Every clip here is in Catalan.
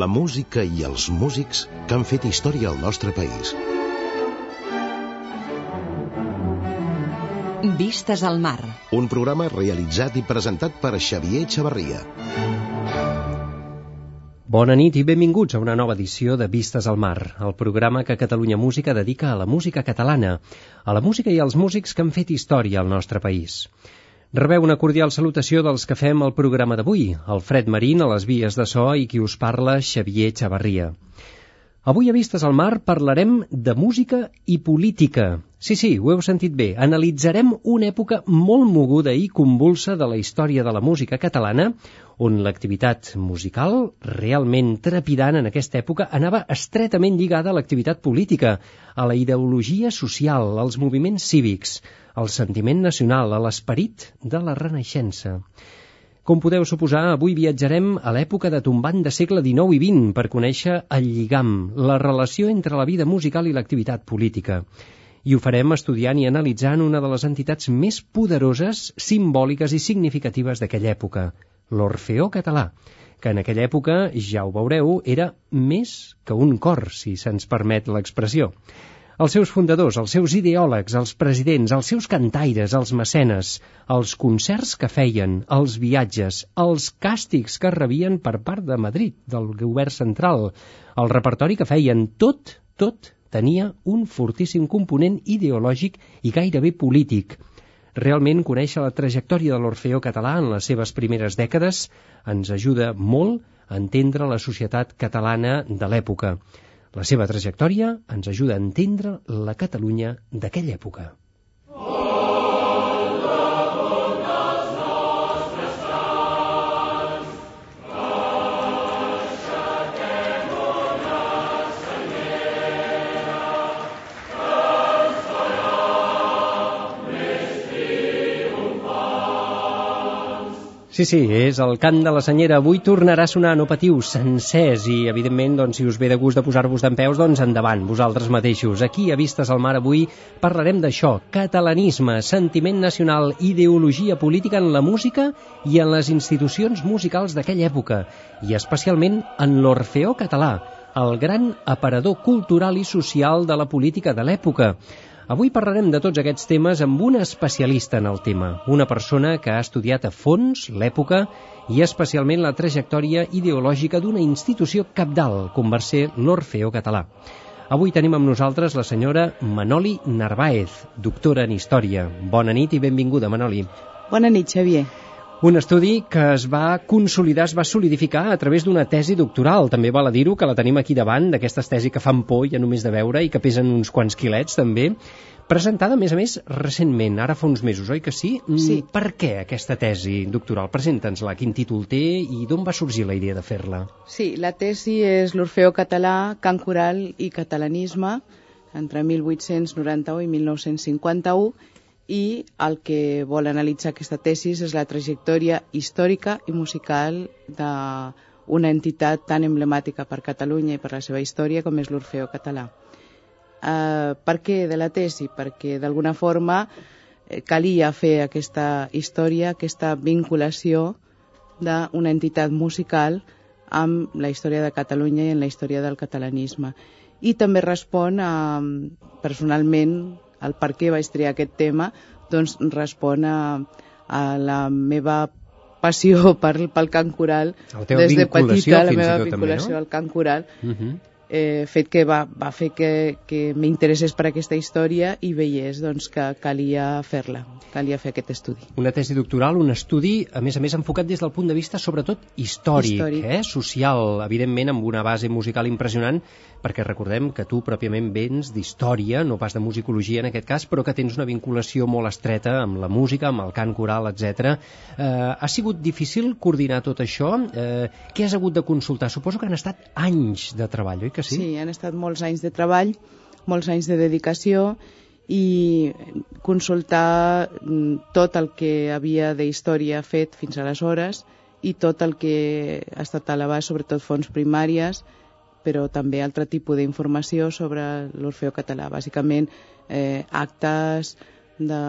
La música i els músics que han fet història al nostre país. Vistes al mar. Un programa realitzat i presentat per Xavier Xavarria. Bona nit i benvinguts a una nova edició de Vistes al Mar, el programa que Catalunya Música dedica a la música catalana, a la música i als músics que han fet història al nostre país. Rebeu una cordial salutació dels que fem el programa d'avui, Alfred Marín a les vies de so i qui us parla, Xavier Xavarria. Avui a Vistes al Mar parlarem de música i política. Sí, sí, ho heu sentit bé. Analitzarem una època molt moguda i convulsa de la història de la música catalana, on l'activitat musical, realment trepidant en aquesta època, anava estretament lligada a l'activitat política, a la ideologia social, als moviments cívics, al sentiment nacional, a l'esperit de la Renaixença. Com podeu suposar, avui viatjarem a l'època de tombant de segle XIX i XX per conèixer el lligam, la relació entre la vida musical i l'activitat política. I ho farem estudiant i analitzant una de les entitats més poderoses, simbòliques i significatives d'aquella època, l'Orfeó català, que en aquella època, ja ho veureu, era més que un cor, si se'ns permet l'expressió. Els seus fundadors, els seus ideòlegs, els presidents, els seus cantaires, els mecenes, els concerts que feien, els viatges, els càstigs que rebien per part de Madrid, del govern central, el repertori que feien, tot, tot tenia un fortíssim component ideològic i gairebé polític. Realment conèixer la trajectòria de l'Orfeó català en les seves primeres dècades ens ajuda molt a entendre la societat catalana de l'època. La seva trajectòria ens ajuda a entendre la Catalunya d'aquella època. Sí, sí, és el cant de la senyera. Avui tornarà a sonar, no patiu, sencers i, evidentment, doncs, si us ve de gust de posar-vos d'en peus, doncs endavant, vosaltres mateixos. Aquí, a Vistes al Mar, avui parlarem d'això, catalanisme, sentiment nacional, ideologia política en la música i en les institucions musicals d'aquella època, i especialment en l'Orfeó català, el gran aparador cultural i social de la política de l'època. Avui parlarem de tots aquests temes amb una especialista en el tema, una persona que ha estudiat a fons l'època i especialment la trajectòria ideològica d'una institució capdal, com va ser l'Orfeó català. Avui tenim amb nosaltres la senyora Manoli Narváez, doctora en Història. Bona nit i benvinguda, Manoli. Bona nit, Xavier. Un estudi que es va consolidar, es va solidificar a través d'una tesi doctoral. També val a dir-ho, que la tenim aquí davant, d'aquestes tesis que fan por ja només de veure i que pesen uns quants quilets, també. Presentada, a més a més, recentment, ara fa uns mesos, oi que sí? Sí. Per què aquesta tesi doctoral? Presenta'ns-la, quin títol té i d'on va sorgir la idea de fer-la? Sí, la tesi és l'Orfeó català, cant coral i catalanisme entre 1891 i 1951 i el que vol analitzar aquesta tesis és la trajectòria històrica i musical d'una entitat tan emblemàtica per Catalunya i per la seva història com és l'Orfeó català. Uh, per què de la tesi? Perquè d'alguna forma eh, calia fer aquesta història, aquesta vinculació d'una entitat musical amb la història de Catalunya i en la història del catalanisme. I també respon a, personalment, el per què vaig triar aquest tema, doncs respon a, a la meva passió per, pel cant coral des de petita, la meva vinculació també, no? al cant coral, Uh -huh. eh, fet que va, va fer que, que m'interessés per aquesta història i veiés doncs, que calia fer-la, calia fer aquest estudi. Una tesi doctoral, un estudi, a més a més, enfocat des del punt de vista, sobretot, històric, Històric. Eh? social, evidentment, amb una base musical impressionant, perquè recordem que tu pròpiament vens d'història, no pas de musicologia en aquest cas, però que tens una vinculació molt estreta amb la música, amb el cant coral, etc. Eh, ha sigut difícil coordinar tot això? Eh, què has hagut de consultar? Suposo que han estat anys de treball, oi que sí? Sí, han estat molts anys de treball, molts anys de dedicació i consultar mm, tot el que havia d'història fet fins aleshores i tot el que ha estat a l'abast, sobretot fons primàries, però també altre tipus d'informació sobre l'Orfeo català, bàsicament eh, actes de,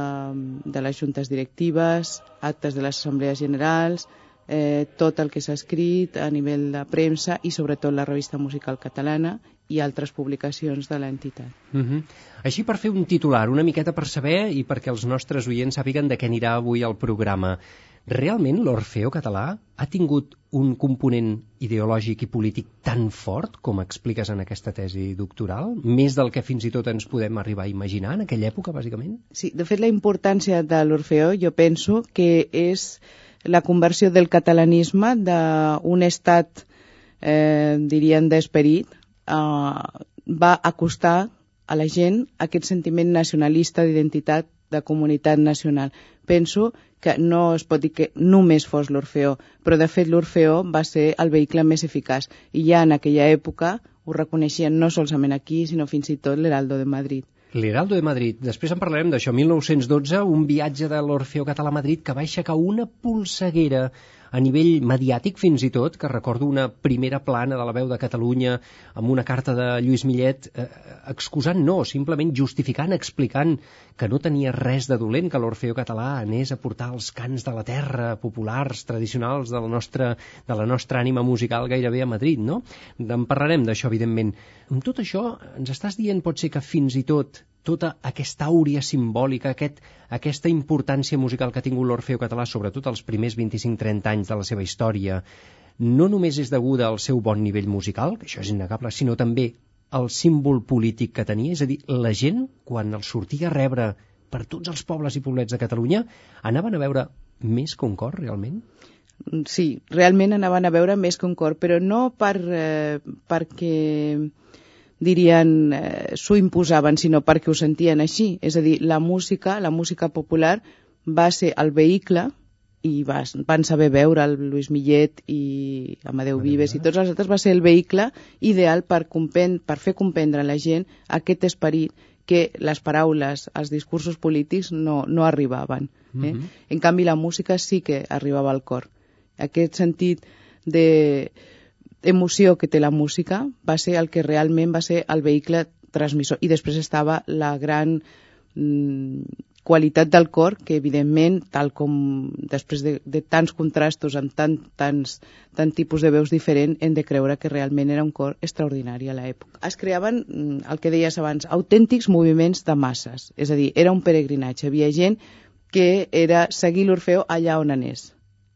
de les juntes directives, actes de les assemblees generals, eh, tot el que s'ha escrit a nivell de premsa i sobretot la revista musical catalana i altres publicacions de l'entitat. Uh -huh. Així per fer un titular, una miqueta per saber i perquè els nostres oients sàpiguen de què anirà avui el programa. Realment l'Orfeo català ha tingut un component ideològic i polític tan fort com expliques en aquesta tesi doctoral? Més del que fins i tot ens podem arribar a imaginar en aquella època, bàsicament? Sí, de fet la importància de l'Orfeo jo penso que és la conversió del catalanisme d'un estat, eh, dirien, d'esperit, eh, va acostar a la gent aquest sentiment nacionalista d'identitat de comunitat nacional. Penso que no es pot dir que només fos l'Orfeó, però de fet l'Orfeó va ser el vehicle més eficaç i ja en aquella època ho reconeixien no solament aquí, sinó fins i tot l'Heraldo de Madrid. L'Heraldo de Madrid. Després en parlarem d'això. 1912, un viatge de l'Orfeo Català a Madrid que va aixecar una polseguera a nivell mediàtic fins i tot, que recordo una primera plana de la veu de Catalunya amb una carta de Lluís Millet eh, excusant no, simplement justificant, explicant que no tenia res de dolent que l'Orfeo català anés a portar els cants de la terra populars, tradicionals de la nostra, de la nostra ànima musical gairebé a Madrid, no? En parlarem d'això, evidentment. Amb tot això, ens estàs dient pot ser que fins i tot tota aquesta àurea simbòlica, aquest, aquesta importància musical que ha tingut l'Orfeo català, sobretot els primers 25-30 anys de la seva història, no només és deguda al seu bon nivell musical, que això és innegable, sinó també al símbol polític que tenia, és a dir, la gent, quan els sortia a rebre per tots els pobles i poblets de Catalunya, anaven a veure més que un cor, realment? Sí, realment anaven a veure més que un cor, però no per, eh, perquè dirien, eh, s'ho imposaven, sinó perquè ho sentien així. És a dir, la música, la música popular, va ser el vehicle i va, van saber veure el Lluís Millet i Amadeu Vives i tots els altres va ser el vehicle ideal per, compen per fer comprendre a la gent aquest esperit que les paraules, els discursos polítics no, no arribaven. Eh? Mm -hmm. En canvi, la música sí que arribava al cor. Aquest sentit de, emoció que té la música va ser el que realment va ser el vehicle transmissor. I després estava la gran mm, qualitat del cor, que evidentment, tal com després de, de tants contrastos amb tant, tants, tant tipus de veus diferents, hem de creure que realment era un cor extraordinari a l'època. Es creaven, mm, el que deies abans, autèntics moviments de masses, és a dir, era un peregrinatge. Hi havia gent que era seguir l'Orfeo allà on anés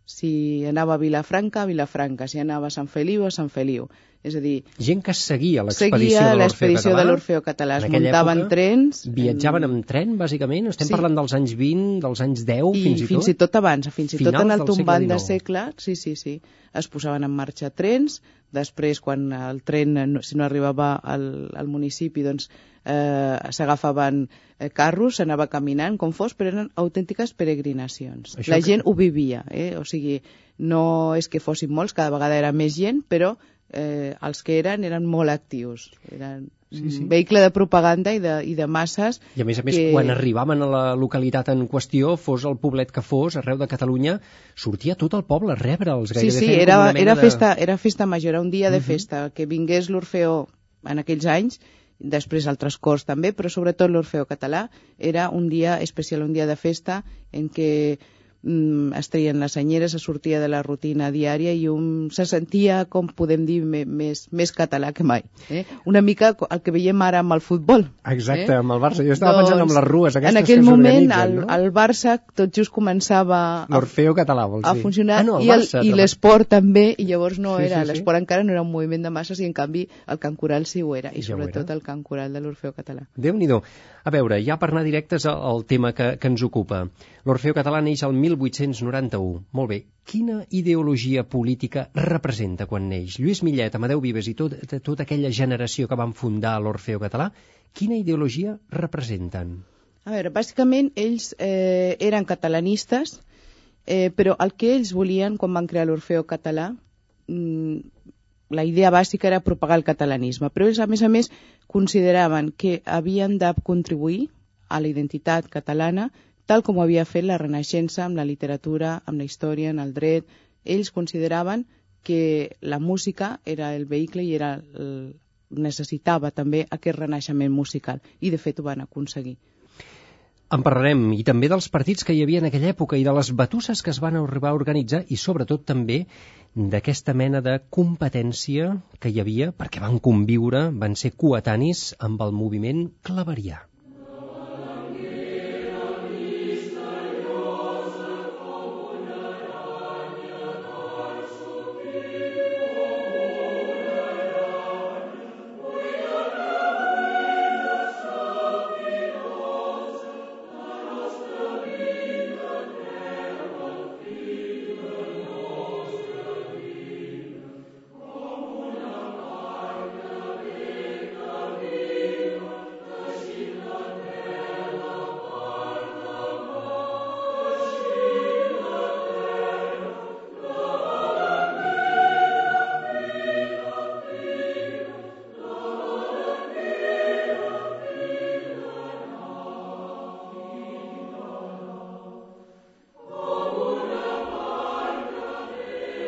si anava a Vilafranca, Vilafranca, si anava a Sant Feliu, a Feliu. És a dir... Gent que seguia l'expedició de l'Orfeo català. de l'Orfeo català. Es muntaven època, trens... Viatjaven amb tren, bàsicament? Estem sí. parlant dels anys 20, dels anys 10, I fins i tot? fins i tot abans, fins i tot en el tombant de segle, sí, sí, sí. Es posaven en marxa trens, després, quan el tren, si no arribava al, al municipi, doncs eh, s'agafaven eh, carros, s'anava caminant com fos, però eren autèntiques peregrinacions. Això La que... gent ho vivia, eh? o sigui, no és que fossin molts, cada vegada era més gent, però eh, els que eren eren molt actius. Eren sí, sí. vehicle de propaganda i de, i de masses. I a més a més, que... quan arribaven a la localitat en qüestió, fos el poblet que fos, arreu de Catalunya, sortia tot el poble a rebre'ls. Sí, sí, era, era, de... festa, era festa major, era un dia de uh -huh. festa. Que vingués l'Orfeó en aquells anys després altres cors també, però sobretot l'Orfeo català era un dia especial, un dia de festa en què es treien les senyeres, se sortia de la rutina diària i un se sentia, com podem dir, més, més català que mai. Eh? Una mica el que veiem ara amb el futbol. Exacte, eh? amb el Barça. Jo estava doncs, pensant en les rues aquestes En aquell que moment el, no? el Barça tot just començava L'Orfeo català, vols a dir? funcionar ah, no, el, i l'esport també, i llavors no sí, era, sí, sí. l'esport encara no era un moviment de masses i en canvi el Can Coral sí ho era, i ja sobretot era. el Can Coral de l'Orfeo català. déu nhi A veure, ja per anar directes al, tema que, que ens ocupa. L'Orfeo Català neix el 1891. Molt bé, quina ideologia política representa quan neix? Lluís Millet, Amadeu Vives i tot, tota aquella generació que van fundar l'Orfeo Català, quina ideologia representen? A veure, bàsicament ells eh, eren catalanistes, eh, però el que ells volien quan van crear l'Orfeo Català, mm, la idea bàsica era propagar el catalanisme, però ells, a més a més, consideraven que havien de contribuir a la identitat catalana tal com ho havia fet la Renaixença amb la literatura, amb la història, en el dret. Ells consideraven que la música era el vehicle i era el, necessitava també aquest renaixement musical i de fet ho van aconseguir. En parlarem i també dels partits que hi havia en aquella època i de les batusses que es van arribar a organitzar i sobretot també d'aquesta mena de competència que hi havia perquè van conviure, van ser coetanis amb el moviment claverià.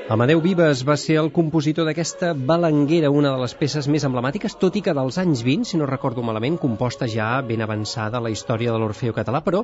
Amadeu Vives va ser el compositor d'aquesta balanguera, una de les peces més emblemàtiques, tot i que dels anys 20, si no recordo malament, composta ja ben avançada la història de l'Orfeo català, però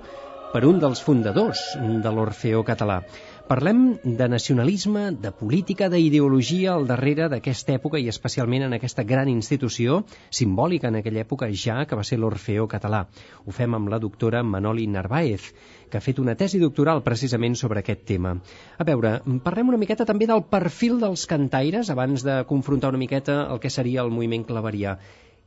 per un dels fundadors de l'Orfeo català. Parlem de nacionalisme, de política, d'ideologia al darrere d'aquesta època i especialment en aquesta gran institució simbòlica en aquella època ja que va ser l'Orfeo català. Ho fem amb la doctora Manoli Narváez, que ha fet una tesi doctoral precisament sobre aquest tema. A veure, parlem una miqueta també del perfil dels cantaires abans de confrontar una miqueta el que seria el moviment claverià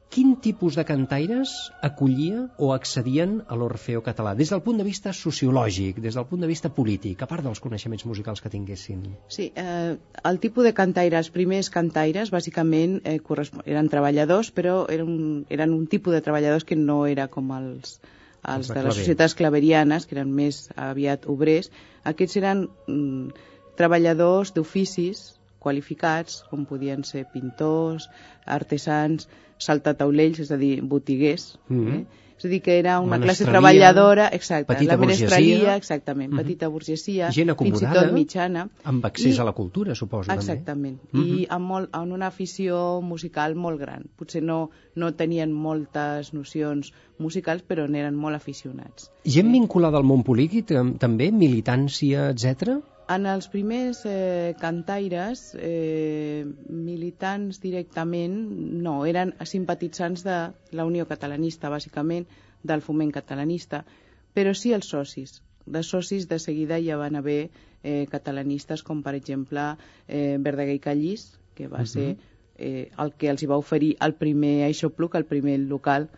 quin tipus de cantaires acollia o accedien a l'Orfeo català, des del punt de vista sociològic, des del punt de vista polític, a part dels coneixements musicals que tinguessin? Sí, eh, el tipus de cantaires, primers cantaires, bàsicament eh, eren treballadors, però eren un, eren un tipus de treballadors que no era com els, els, de les societats claverianes, que eren més aviat obrers. Aquests eren mm, treballadors d'oficis qualificats, com podien ser pintors, artesans, saltataulells, és a dir, botiguers. Mm -hmm. eh? És a dir, que era una classe treballadora, exacte, petita la menestreria, exactament, mm -hmm. petita burgesia, gent fins i tot mitjana. Amb accés I, a la cultura, suposo, exactament, també. Exactament, mm -hmm. i amb, molt, amb una afició musical molt gran. Potser no, no tenien moltes nocions musicals, però n'eren molt aficionats. Gent vinculada al món polític, també, militància, etc. En els primers eh, cantaires, eh, militants directament, no, eren simpatitzants de la Unió Catalanista, bàsicament, del foment catalanista, però sí els socis. De socis de seguida ja van haver eh, catalanistes com, per exemple, eh, Verdaguer i Callís, que va uh -huh. ser eh, el que els hi va oferir el primer Aixopluc, el primer local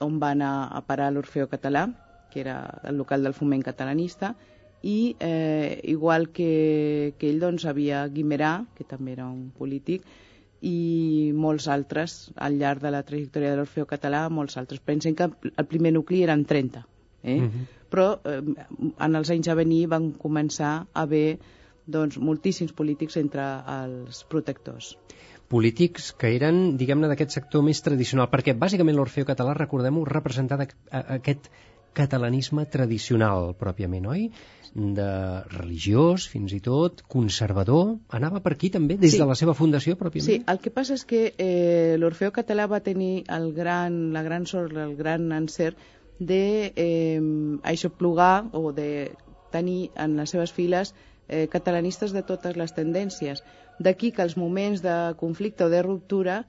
on va anar a parar l'Orfeo Català, que era el local del foment catalanista, i eh, igual que, que ell doncs havia Guimerà, que també era un polític, i molts altres al llarg de la trajectòria de l'Orfeo català, molts altres. Pensen que el primer nucli eren 30, eh? Uh mhm. -huh. però eh, en els anys a venir van començar a haver doncs, moltíssims polítics entre els protectors polítics que eren, diguem-ne, d'aquest sector més tradicional, perquè bàsicament l'Orfeo català, recordem-ho, representava aquest catalanisme tradicional, pròpiament, oi? De religiós, fins i tot, conservador. Anava per aquí també, des sí. de la seva fundació pròpiament? Sí, el que passa és que eh, l'Orfeo català va tenir el gran, la gran sort, el gran encert de eh, aixoplugar o de tenir en les seves files eh, catalanistes de totes les tendències. D'aquí que els moments de conflicte o de ruptura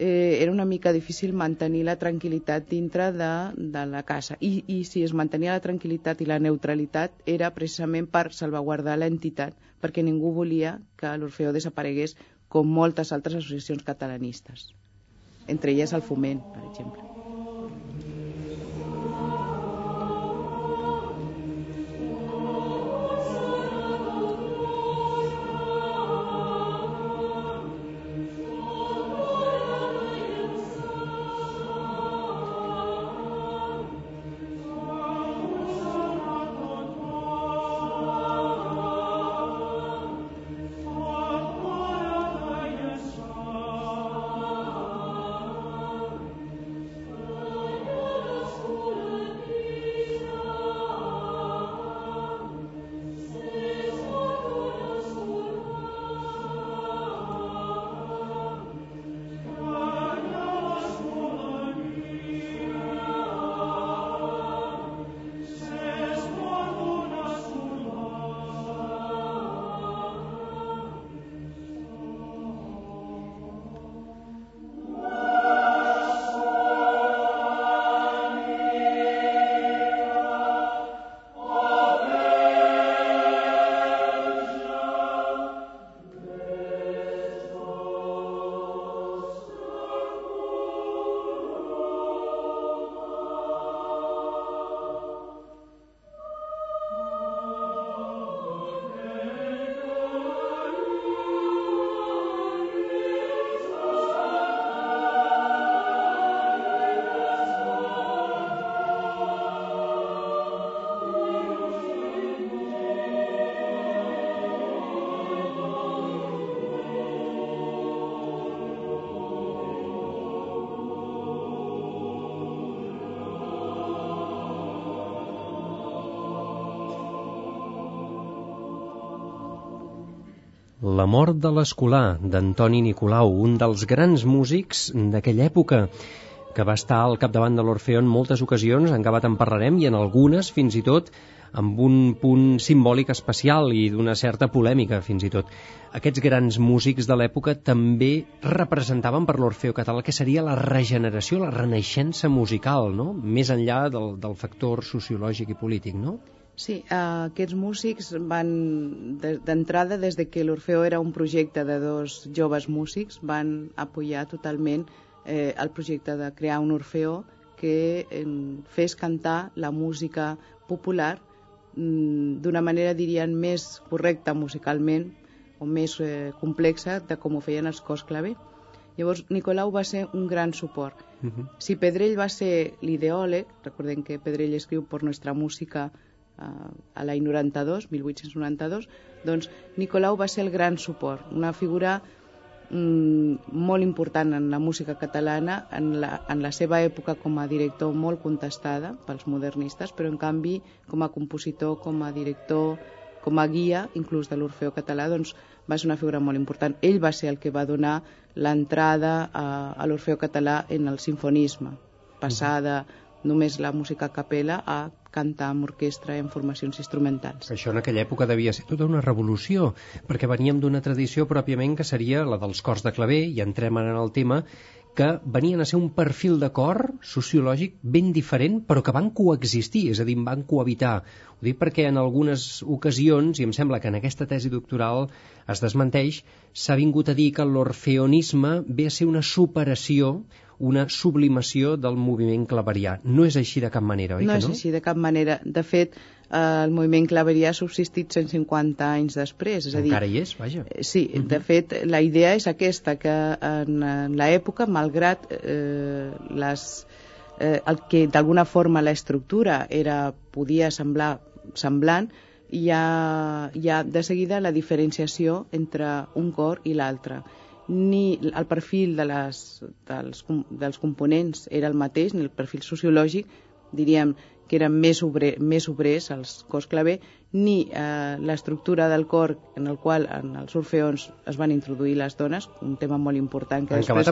eh, era una mica difícil mantenir la tranquil·litat dintre de, de la casa. I, I si es mantenia la tranquil·litat i la neutralitat era precisament per salvaguardar l'entitat, perquè ningú volia que l'Orfeo desaparegués com moltes altres associacions catalanistes, entre elles el Foment, per exemple. Mort de l'escolar, d'Antoni Nicolau, un dels grans músics d'aquella època, que va estar al capdavant de l'Orfeó en moltes ocasions, en acabat en parlarem, i en algunes, fins i tot, amb un punt simbòlic especial i d'una certa polèmica, fins i tot. Aquests grans músics de l'època també representaven per l'Orfeo català que seria la regeneració, la renaixença musical, no? més enllà del, del factor sociològic i polític, no? Sí, eh, aquests músics van, d'entrada, des de que l'Orfeo era un projecte de dos joves músics, van apoyar totalment eh, el projecte de crear un Orfeo que eh, fes cantar la música popular Mm, d'una manera, dirien, més correcta musicalment o més eh, complexa de com ho feien els cos claver. Llavors, Nicolau va ser un gran suport. Uh. -huh. Si Pedrell va ser l'ideòleg, recordem que Pedrell escriu per nostra música a l'any 92, 1892, doncs Nicolau va ser el gran suport, una figura mm, molt important en la música catalana, en la, en la seva època com a director molt contestada pels modernistes, però en canvi com a compositor, com a director, com a guia, inclús de l'Orfeo català, doncs va ser una figura molt important. Ell va ser el que va donar l'entrada a, a l'Orfeo català en el sinfonisme, passada només la música a capella a cantar amb orquestra en formacions instrumentals. Això en aquella època devia ser tota una revolució, perquè veníem d'una tradició pròpiament que seria la dels cors de claver, i entrem en el tema, que venien a ser un perfil de cor sociològic ben diferent, però que van coexistir, és a dir, van cohabitar. Ho dic perquè en algunes ocasions, i em sembla que en aquesta tesi doctoral es desmenteix, s'ha vingut a dir que l'orfeonisme ve a ser una superació, una sublimació del moviment claverià. No és així de cap manera, oi no que no? és així de cap manera. De fet, eh, el moviment claverià ha subsistit 150 anys després. És a dir, Encara hi és, vaja. Eh, sí, uh -huh. de fet, la idea és aquesta, que en, en l'època, malgrat eh, les, eh, el que d'alguna forma l'estructura era podia semblar semblant, hi ha, hi ha de seguida la diferenciació entre un cor i l'altre ni el perfil de les, dels, dels components era el mateix, ni el perfil sociològic, diríem que eren més, obre, més obrers, els cors claver, ni eh, l'estructura del cor en el qual en els orfeons es van introduir les dones, un tema molt important que en després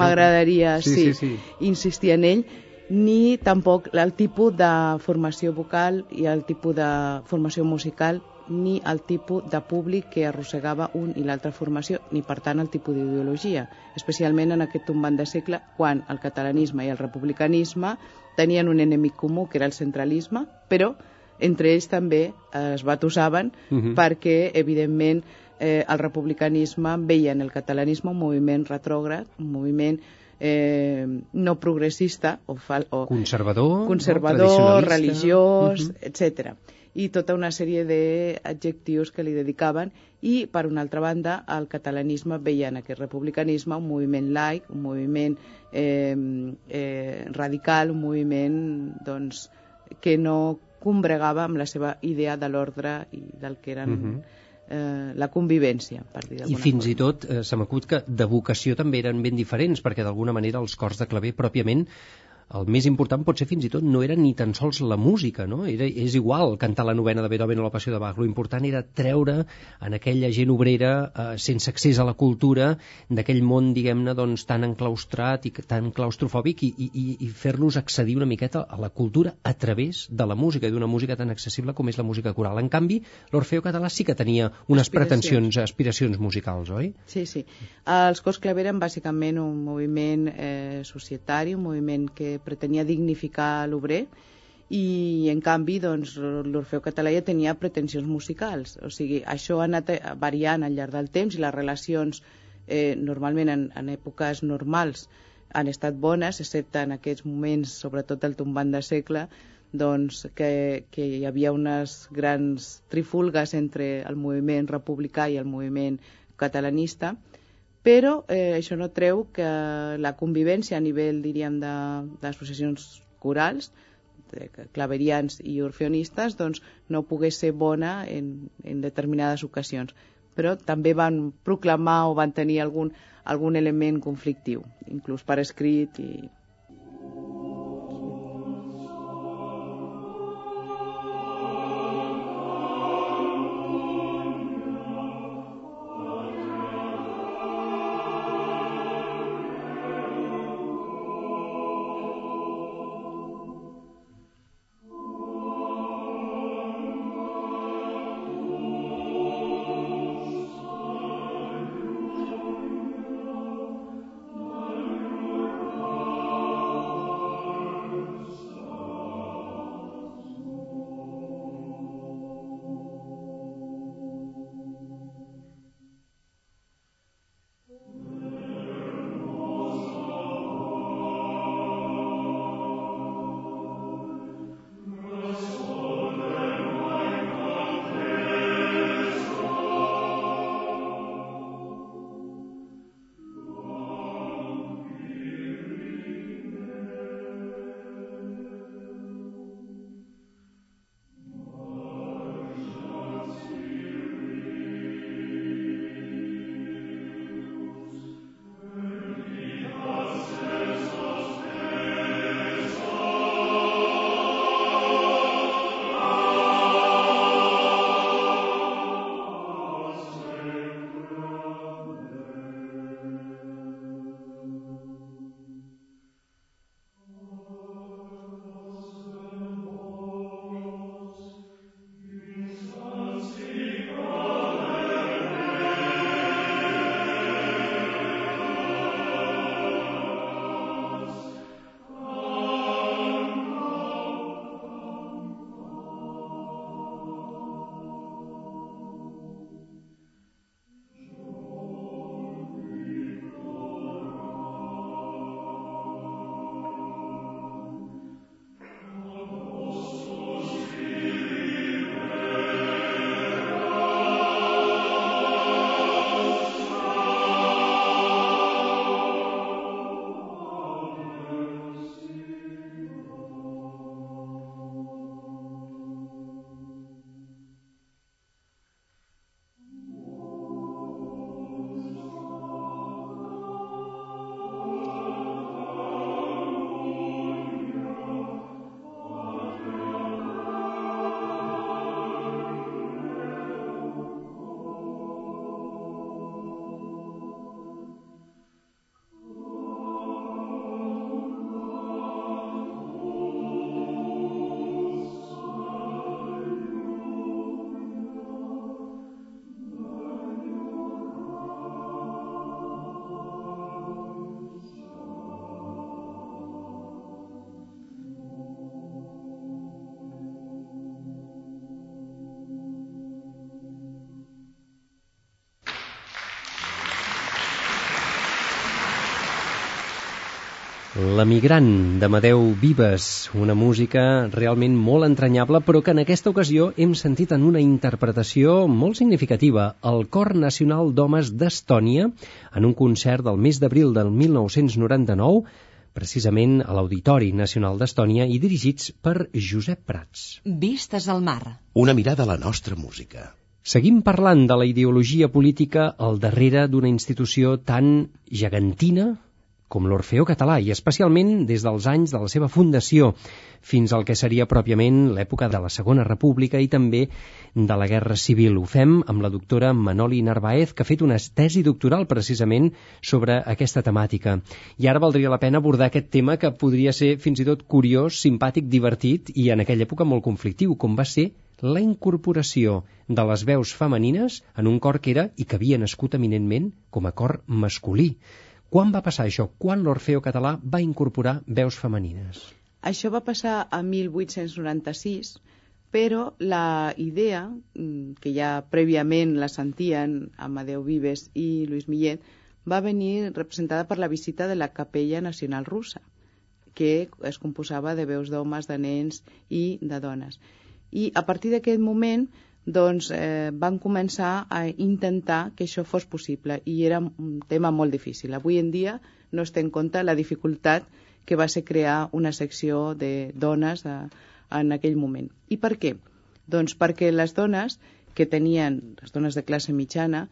m'agradaria sí, sí, sí, sí. insistir en ell, ni tampoc el tipus de formació vocal i el tipus de formació musical ni el tipus de públic que arrossegava un i l'altra formació, ni per tant el tipus d'ideologia, especialment en aquest tombant de segle quan el catalanisme i el republicanisme tenien un enemic comú que era el centralisme, però entre ells també es batusaven uh mhm. -huh. perquè, evidentment, eh, el republicanisme veia en el catalanisme un moviment retrògrad, un moviment eh, no progressista o, fal, o conservador, conservador no? religiós, uh -huh. etc i tota una sèrie d'adjectius que li dedicaven i, per una altra banda, el catalanisme veia en aquest republicanisme un moviment laic, un moviment eh, eh, radical, un moviment doncs, que no combregava amb la seva idea de l'ordre i del que eren... Uh mhm. -huh. Eh, la convivència, per dir I fins forma. i tot eh, se m'acut que de vocació també eren ben diferents, perquè d'alguna manera els cors de claver pròpiament el més important pot ser fins i tot no era ni tan sols la música, no? Era, és igual cantar la novena de Beethoven o la passió de Bach, l'important era treure en aquella gent obrera eh, sense accés a la cultura d'aquell món, diguem-ne, doncs, tan enclaustrat i tan claustrofòbic i, i, i fer-los accedir una miqueta a la cultura a través de la música i d'una música tan accessible com és la música coral. En canvi, l'Orfeo català sí que tenia unes aspiracions. pretensions, aspiracions musicals, oi? Sí, sí. Els cors claver eren bàsicament un moviment eh, societari, un moviment que pretenia dignificar l'obrer i en canvi doncs, l'Orfeu català ja tenia pretensions musicals. O sigui, això ha anat variant al llarg del temps i les relacions eh, normalment en, en èpoques normals han estat bones, excepte en aquests moments, sobretot el tombant de segle, doncs, que, que hi havia unes grans trifulgues entre el moviment republicà i el moviment catalanista, però eh, això no treu que la convivència a nivell, diríem, d'associacions corals, de claverians i orfeonistes, doncs no pogués ser bona en, en determinades ocasions. Però també van proclamar o van tenir algun, algun element conflictiu, inclús per escrit i La migrant d'Amadeu Vives, una música realment molt entranyable, però que en aquesta ocasió hem sentit en una interpretació molt significativa, el Cor Nacional d'Homes d'Estònia, en un concert del mes d'abril del 1999, precisament a l'Auditori Nacional d'Estònia i dirigits per Josep Prats. Vistes al mar. Una mirada a la nostra música. Seguim parlant de la ideologia política al darrere d'una institució tan gegantina com l'Orfeó Català, i especialment des dels anys de la seva fundació fins al que seria pròpiament l'època de la Segona República i també de la Guerra Civil. Ho fem amb la doctora Manoli Narváez, que ha fet una tesi doctoral precisament sobre aquesta temàtica. I ara valdria la pena abordar aquest tema que podria ser fins i tot curiós, simpàtic, divertit i en aquella època molt conflictiu, com va ser la incorporació de les veus femenines en un cor que era i que havia nascut eminentment com a cor masculí. Quan va passar això? Quan l'Orfeo català va incorporar veus femenines? Això va passar a 1896, però la idea, mm, que ja prèviament la sentien Amadeu Vives i Luis Millet, va venir representada per la visita de la Capella Nacional Russa, que es composava de veus d'homes, de nens i de dones. I a partir d'aquest moment doncs eh, van començar a intentar que això fos possible i era un tema molt difícil. Avui en dia no es té en compte la dificultat que va ser crear una secció de dones a, en aquell moment. I per què? Doncs perquè les dones que tenien, les dones de classe mitjana,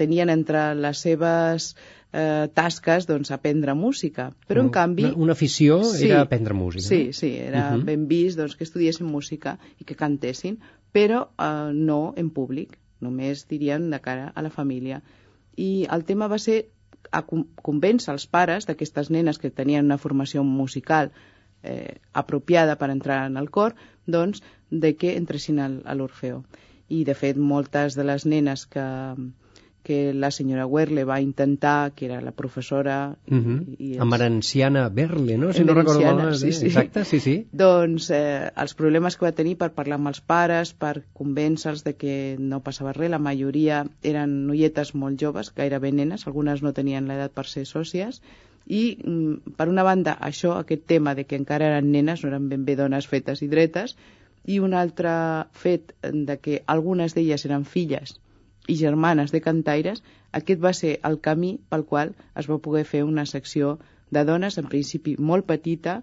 tenien entre les seves eh, tasques doncs, aprendre música. Però, en canvi... Una, una afició sí, era aprendre música. Sí, sí, era uh -huh. ben vist doncs, que estudiessin música i que cantessin, però eh, no en públic, només dirien de cara a la família. I el tema va ser a convèncer els pares d'aquestes nenes que tenien una formació musical eh, apropiada per entrar en el cor, doncs, de que entressin a l'Orfeo i de fet moltes de les nenes que, que la senyora Werle va intentar, que era la professora... Uh -huh. i, i els... Amarenciana Berle, no? Si no recordo mal. Sí, sí. Exacte, sí, sí. Doncs eh, els problemes que va tenir per parlar amb els pares, per convèncer-los de que no passava res, la majoria eren noietes molt joves, gairebé nenes, algunes no tenien l'edat per ser sòcies, i mm, per una banda això, aquest tema de que encara eren nenes, no eren ben bé dones fetes i dretes, i un altre fet de que algunes d'elles eren filles i germanes de cantaires, aquest va ser el camí pel qual es va poder fer una secció de dones, en principi molt petita,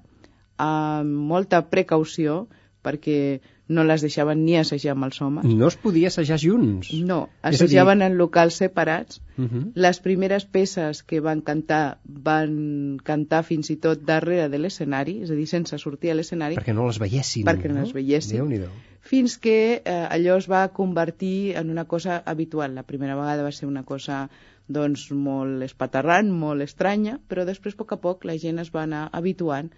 amb molta precaució, perquè no les deixaven ni assajar amb els homes. No es podia assajar junts? No, assajaven dir... en locals separats. Uh mhm. -huh. Les primeres peces que van cantar van cantar fins i tot darrere de l'escenari, és a dir, sense sortir a l'escenari. Perquè no les veiessin. Perquè no, no les veiessin. Fins que eh, allò es va convertir en una cosa habitual. La primera vegada va ser una cosa doncs, molt espaterrant, molt estranya, però després, a poc a poc, la gent es va anar habituant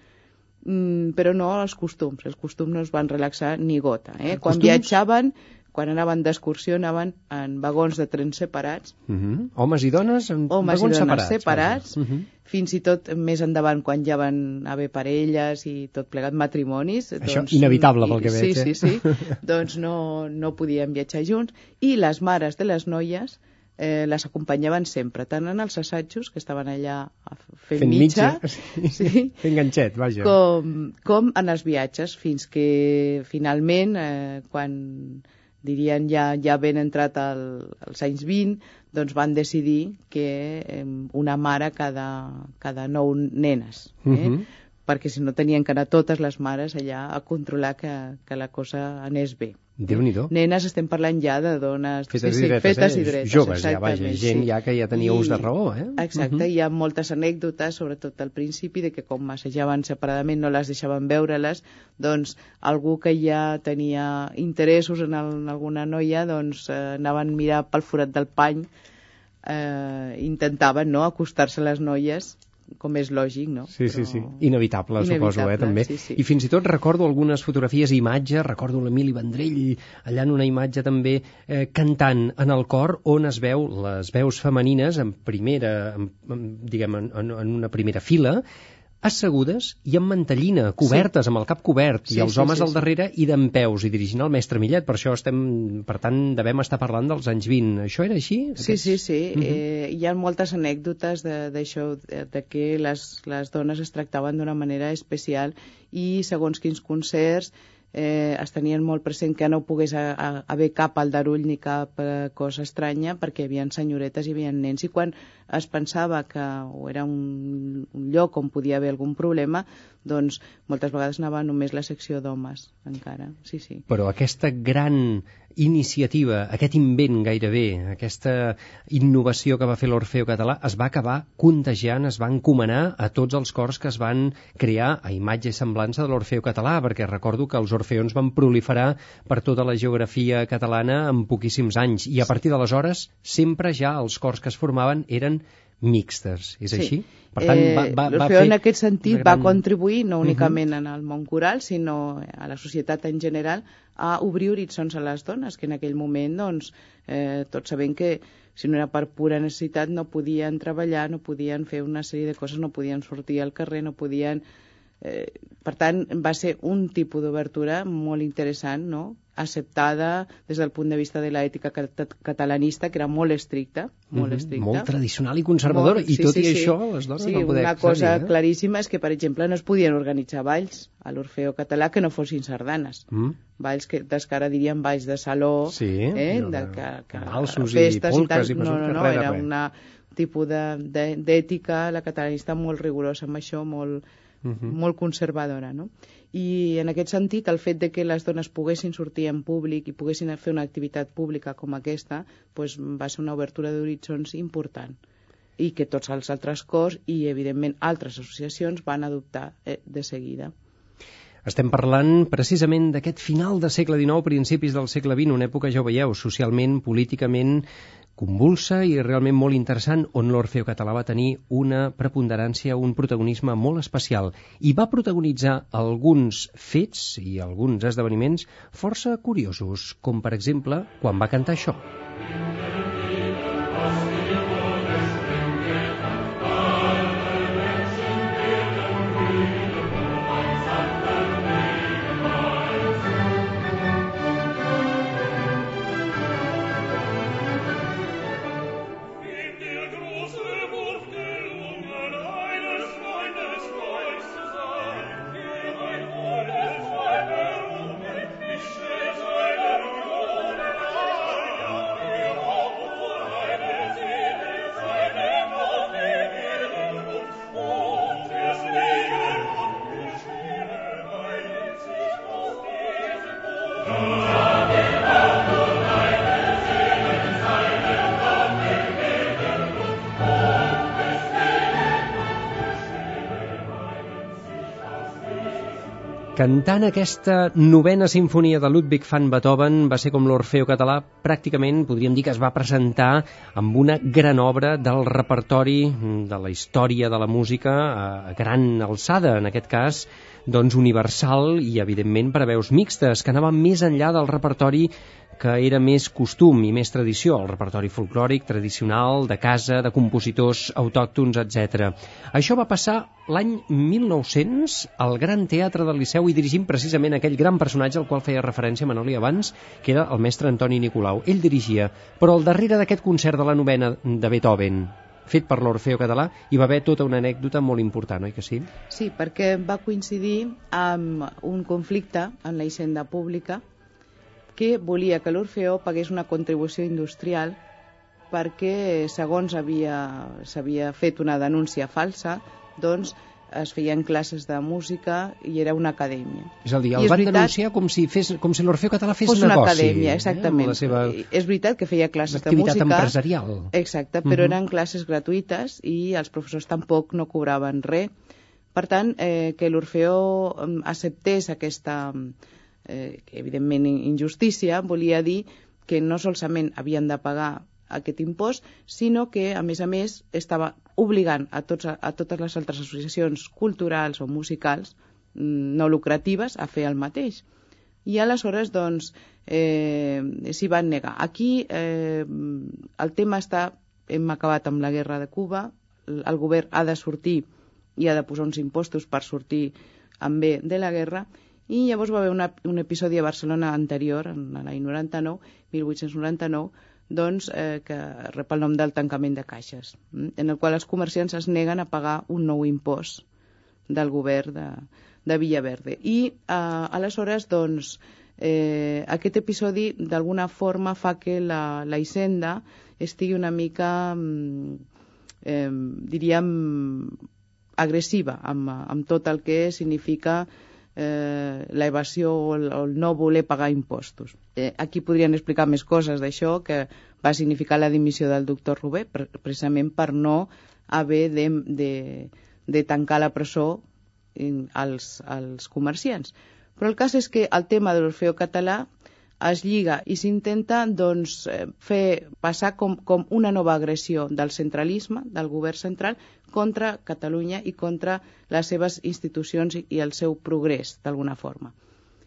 mm, però no els costums. Els costums no es van relaxar ni gota. Eh? Quan costums? viatjaven, quan anaven d'excursió, anaven en vagons de trens separats. Uh mhm. -huh. Homes i dones en Homes vagons i dones separats. separats uh mhm. -huh. Fins i tot més endavant, quan ja van haver parelles i tot plegat matrimonis... Això doncs, inevitable pel que veig. Sí, sí, sí. doncs no, no podien viatjar junts. I les mares de les noies eh, les acompanyaven sempre, tant en els assajos, que estaven allà fent, fent mitja, mitja sí, fent ganxet, vaja. Com, com en els viatges, fins que finalment, eh, quan dirien ja, ja ben entrat el, als anys 20, doncs van decidir que eh, una mare cada, cada nou nenes. Eh? Uh mhm. -huh. Perquè si no tenien que anar totes les mares allà a controlar que, que la cosa anés bé déu nhi Nenes estem parlant ja de dones fetes, sí, i, dretes, fetes eh? i dretes. Joves, ja, vaja, gent sí. ja que ja tenia I, ús de raó. Eh? Exacte, uh -huh. hi ha moltes anècdotes, sobretot al principi, de que com massejaven separadament no les deixaven veure-les, doncs algú que ja tenia interessos en, el, en alguna noia, doncs eh, anaven a mirar pel forat del pany, eh, intentaven no, acostar-se a les noies com és lògic, no? Sí, Però... sí, sí. Inevitable, Inevitable, suposo, eh, també. Sí, sí. I fins i tot recordo algunes fotografies i imatges, recordo l'Emili Vendrell allà en una imatge també eh, cantant en el cor on es veu les veus femenines en primera, en, en, diguem, en, en una primera fila, assegudes i amb mantellina, cobertes, sí. amb el cap cobert, Sí, i els sí, homes sí, al darrere i d'en peus, i dirigint el mestre Millet. Per això estem, per tant, devem estar parlant dels anys 20. Això era així? Sí, sí, sí. Mhm. eh, hi ha moltes anècdotes de- d'això, de, de que les, les dones es tractaven d'una manera especial i segons quins concerts eh, es tenien molt present que no pogués a, a, haver cap aldarull ni cap eh, cosa estranya perquè hi havia senyoretes i hi havia nens i quan es pensava que o era un, un lloc on podia haver algun problema doncs moltes vegades anava només la secció d'homes encara, sí, sí. Però aquesta gran iniciativa, aquest invent gairebé, aquesta innovació que va fer l'Orfeo català es va acabar contagiant, es va encomanar a tots els cors que es van crear a imatge i semblança de l'Orfeo català, perquè recordo que els orfeons van proliferar per tota la geografia catalana en poquíssims anys, i a partir d'aleshores sempre ja els cors que es formaven eren mixtes, és Sí. així? Per tant, va, va, va L'Orfeó fer en aquest sentit una va gran- contribuir no únicament en el món coral, sinó a la societat en general a obrir horitzons a les dones, que en aquell moment, doncs, eh, tots sabem que si no era per pura necessitat no podien treballar, no podien fer una sèrie de coses, no podien sortir al carrer, no podien... Eh, per tant, va ser un tipus d'obertura molt interessant, no? acceptada des del punt de vista de l'ètica cat- catalanista, que era molt estricta, molt Mhm, estricta. molt tradicional i conservadora, i tot i això les dones sí, van poder una cosa eh? claríssima és que, per exemple, no es podien organitzar balls a l'Orfeo català que no fossin sardanes. Mm. Balls que, des que ara diríem balls de saló, Sí, eh? no, de, que, que, valsos i festes polques i, i tal. No, mesures, no, no, de era una tipus d'ètica, la catalanista molt rigorosa amb això, molt, Mhm. molt conservadora, no? I en aquest sentit, el fet de que les dones poguessin sortir en públic i poguessin fer una activitat pública com aquesta, doncs va ser una obertura d'horitzons important i que tots els altres cors i, evidentment, altres associacions van adoptar eh, de seguida. Estem parlant precisament d'aquest final de segle XIX, principis del segle XX, una època, ja ho veieu, socialment, políticament convulsa i realment molt interessant, on l'Orfeo català va tenir una preponderància, un protagonisme molt especial i va protagonitzar alguns fets i alguns esdeveniments força curiosos, com per exemple quan va cantar això. Cantant aquesta novena sinfonia de Ludwig van Beethoven va ser com l'Orfeo català pràcticament, podríem dir que es va presentar amb una gran obra del repertori de la història de la música a gran alçada, en aquest cas doncs universal i evidentment per a veus mixtes, que anava més enllà del repertori que era més costum i més tradició, el repertori folclòric, tradicional, de casa, de compositors autòctons, etc. Això va passar l'any 1900 al Gran Teatre del Liceu i dirigint precisament aquell gran personatge al qual feia referència Manoli abans, que era el mestre Antoni Nicolau. Ell dirigia, però al darrere d'aquest concert de la novena de Beethoven, fet per l'Orfeo català, hi va haver tota una anècdota molt important, oi que sí? Sí, perquè va coincidir amb un conflicte en la hisenda pública que volia que l'Orfeó pagués una contribució industrial perquè, segons havia- s'havia fet una denúncia falsa, doncs es feien classes de música i era una acadèmia. És a dir, el van veritat- denunciar com si, fes, com si l'Orfeo català fes Fos una negoci. acadèmia, eh, exactament. la seva És veritat que feia classes de activitat música. empresarial. Exacte, però Mhm. eren classes gratuïtes i els professors tampoc no cobraven res. Per tant, eh, que l'Orfeó em, acceptés aquesta, eh, evidentment, in- injustícia, volia dir que no solament havien de pagar aquest impost, sinó que, a més a més, estava obligant a, tots, a totes les altres associacions culturals o musicals mm, no lucratives a fer el mateix. I aleshores, doncs, eh, s'hi van negar. Aquí eh, el tema està, hem acabat amb la guerra de Cuba, el govern ha de sortir i ha de posar uns impostos per sortir amb bé de la guerra, i llavors va haver una, un episodi a Barcelona anterior, en l'any 99, 1899, doncs, eh, que rep el nom del tancament de caixes, mm, en el qual els comerciants es neguen a pagar un nou impost del govern de, de Villaverde. I eh, aleshores, doncs, eh, aquest episodi d'alguna forma fa que la, la Hisenda estigui una mica, eh, diríem, agressiva amb, amb tot el que significa eh, la evasió o el, o el no voler pagar impostos. Eh, aquí podrien explicar més coses d'això, que va significar la dimissió del doctor Rubé, pre precisament per no haver de, de, de tancar la presó als, als comerciants. Però el cas és que el tema de l'Orfeo català es lliga i s'intenta doncs, eh, fer passar com, com una nova agressió del centralisme, del govern central, contra Catalunya i contra les seves institucions i, el seu progrés, d'alguna forma.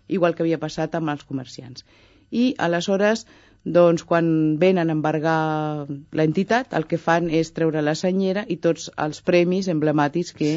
Igual que havia passat amb els comerciants. I aleshores doncs quan venen a embargar l'entitat, el que fan és treure la senyera i tots els premis emblemàtics que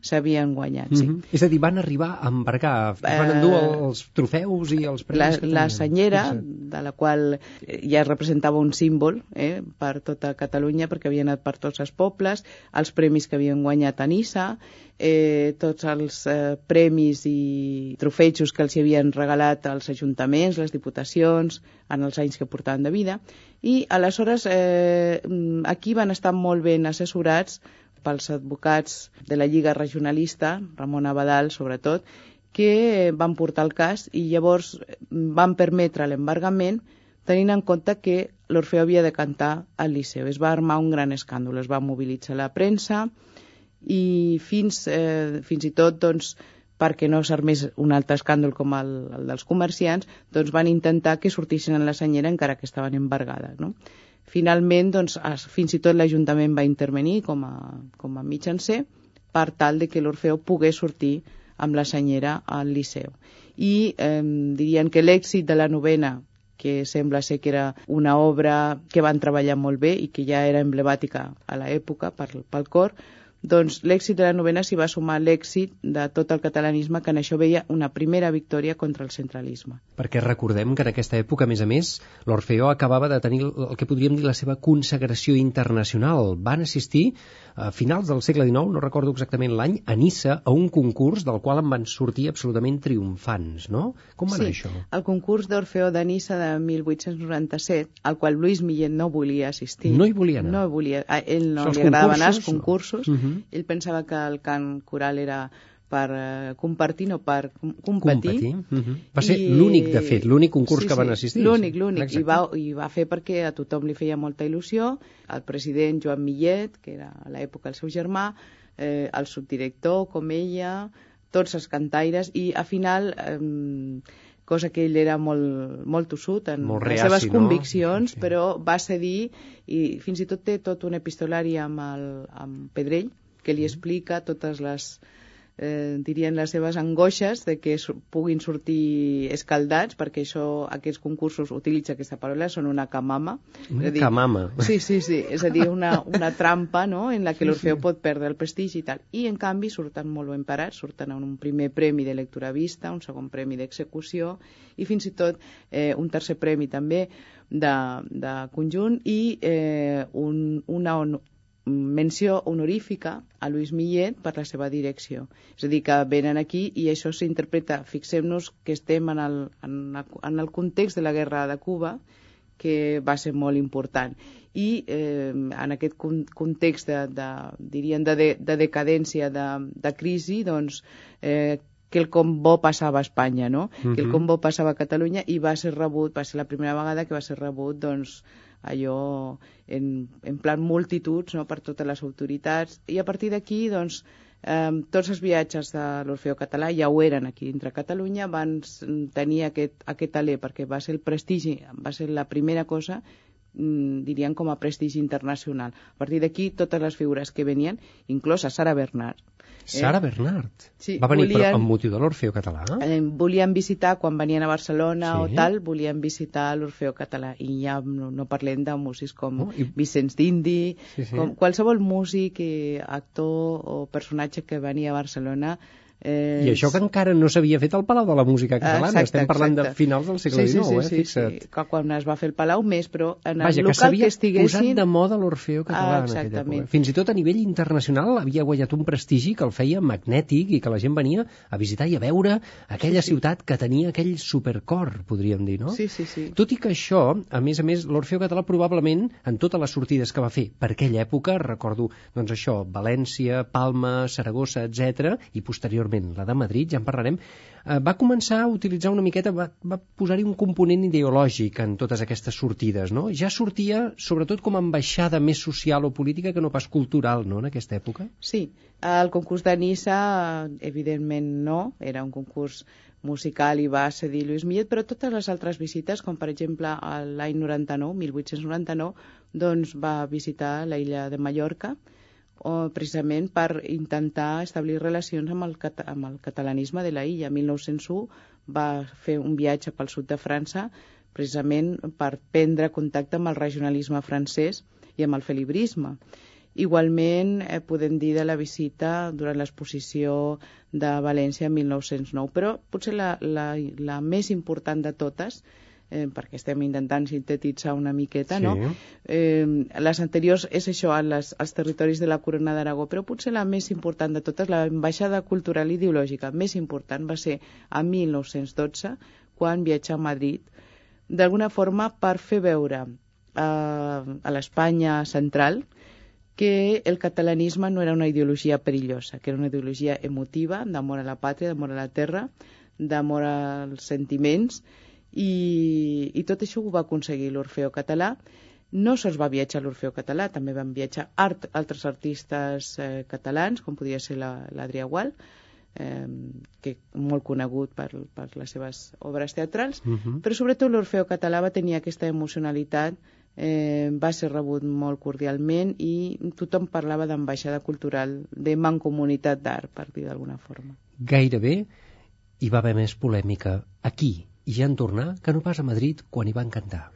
s'havien sí? guanyat. Sí. Mm -hmm. És a dir, van arribar a embargar, es van endur eh, els trofeus i els premis? La, la senyera, de la qual ja representava un símbol eh, per tota Catalunya, perquè havia anat per tots els pobles, els premis que havien guanyat a Nissa, eh, tots els eh, premis i trofejos que els havien regalat als ajuntaments, les diputacions, en els anys que portaven de vida, i aleshores eh, aquí van estar molt ben assessorats pels advocats de la Lliga Regionalista, Ramon Abadal sobretot, que van portar el cas i llavors van permetre l'embargament tenint en compte que l'Orfeo havia de cantar al Liceu. Es va armar un gran escàndol, es va mobilitzar la premsa, i fins, eh, fins i tot doncs, perquè no s'armés un altre escàndol com el, el dels comerciants, doncs van intentar que sortissin en la senyera encara que estaven embargades. No? Finalment, doncs, es, fins i tot l'Ajuntament va intervenir com a, com a mitjancer per tal de que l'Orfeo pogués sortir amb la senyera al Liceu. I eh, dirien que l'èxit de la novena que sembla ser que era una obra que van treballar molt bé i que ja era emblemàtica a l'època pel cor, doncs l'èxit de la novena s'hi va sumar l'èxit de tot el catalanisme que en això veia una primera victòria contra el centralisme. Perquè recordem que en aquesta època, a més a més, l'Orfeó acabava de tenir el que podríem dir la seva consagració internacional. Van assistir a finals del segle XIX, no recordo exactament l'any, a Nissa, a un concurs del qual en van sortir absolutament triomfants, no? Com va sí, anar això? el concurs d'Orfeó de Nissa de 1897, al qual Lluís Millet no volia assistir. No hi volia anar? No volia. A ell no els li agradaven anar als concursos, concursos. no? Mhm. Ell pensava que el cant coral era per eh, compartir, no per com- competir. Competir. Mhm. Va ser I- l'únic, de fet, l'únic concurs sí, que van sí, assistir. L'únic, sí. l'únic. I va, I va fer perquè a tothom li feia molta il·lusió. El president Joan Millet, que era a l'època el seu germà, eh, el subdirector, com ella, tots els cantaires, i a final... Eh, cosa que ell era molt, molt tossut en Molt les reaci, seves no? conviccions, Sí. però va cedir i fins i tot té tot un epistolari amb, el, amb Pedrell que li explica totes les eh, dirien les seves angoixes de que puguin sortir escaldats perquè això, aquests concursos utilitza aquesta paraula, són una camama Una dir, camama. Sí, sí, sí, és a dir, una, una trampa no? en la que l'Orfeo pot perdre el prestigi i tal. I, en canvi, surten molt ben parats, surten un primer premi de lectura vista, un segon premi d'execució i fins i tot eh, un tercer premi també de, de conjunt i eh, un, una menció honorífica a Luis Millet per la seva direcció. És a dir, que venen aquí i això s'interpreta, fixem-nos que estem en el, en, el, en el context de la guerra de Cuba, que va ser molt important. I eh, en aquest con- context de, de, dirien de, de, de decadència, de, de crisi, doncs, eh, que el com bo passava a Espanya, no? Mhm. Que el com bo passava a Catalunya i va ser rebut, va ser la primera vegada que va ser rebut, doncs, allò en, en plan multituds no, per totes les autoritats i a partir d'aquí doncs, eh, tots els viatges de l'Orfeo Català ja ho eren aquí dintre Catalunya van tenir aquest, aquest alè perquè va ser el prestigi, va ser la primera cosa mm, dirien com a prestigi internacional. A partir d'aquí, totes les figures que venien, inclosa Sara Bernard, Sara Bernard. Sí, Va venir volien- per, amb motiu de l'Orfeo català? Eh, volien visitar, quan venien a Barcelona Sí. o tal, volien visitar l'Orfeo català. I ja no, no parlem de músics com Oh, i- Vicenç d'Indi, Sí, sí. com qualsevol músic, i actor o personatge que venia a Barcelona. Eh, I això que encara no s'havia fet al Palau de la Música Catalana. Exacte, Estem parlant exacte. de finals del segle sí, sí, XIX, sí, eh? Fixa't. Sí, sí, que quan es va fer el Palau més, però en el Vaja, que local s'havia que estiguessin... posat de moda l'Orfeo català Ah, en aquella exactament. època. Fins i tot a nivell internacional havia guanyat un prestigi que el feia magnètic i que la gent venia a visitar i a veure aquella Sí, sí. ciutat que tenia aquell supercor, podríem dir, no? Sí, sí, sí. Tot i que això, a més a més, l'Orfeo català probablement, en totes les sortides que va fer per aquella època, recordo, doncs això, València, Palma, Saragossa, etc i posteriorment la de Madrid, ja en parlarem, eh, va començar a utilitzar una miqueta, va, va posar-hi un component ideològic en totes aquestes sortides, no? Ja sortia, sobretot, com a ambaixada més social o política que no pas cultural, no?, en aquesta època. Sí, el concurs de Nissa, evidentment no, era un concurs musical i va cedir Lluís Millet, però totes les altres visites, com per exemple l'any 99, 1899, doncs va visitar la illa de Mallorca, o precisament per intentar establir relacions amb el, cata amb el catalanisme de la illa. En 1901 va fer un viatge pel sud de França precisament per prendre contacte amb el regionalisme francès i amb el felibrisme. Igualment, eh, podem dir de la visita durant l'exposició de València en 1909, però potser la, la, la més important de totes, eh, perquè estem intentant sintetitzar una miqueta, Sí. no? Eh, les anteriors és això, les, als territoris de la Corona d'Aragó, però potser la més important de totes, la ambaixada cultural i ideològica més important va ser a 1912, quan viatja a Madrid, d'alguna forma per fer veure eh, a l'Espanya central que el catalanisme no era una ideologia perillosa, que era una ideologia emotiva, d'amor a la pàtria, d'amor a la terra, d'amor als sentiments, i, i tot això ho va aconseguir l'Orfeo català. No sols va viatjar l'Orfeo català, també van viatjar art, altres artistes eh, catalans, com podia ser la- l'Adrià Gual, eh, que molt conegut per, per les seves obres teatrals, Mhm. però sobretot l'Orfeo català va tenir aquesta emocionalitat, eh, va ser rebut molt cordialment i tothom parlava d'ambaixada cultural, de mancomunitat d'art, per dir d'alguna forma. Gairebé hi va haver més polèmica aquí i ja en tornar que no pas a Madrid quan hi van cantar.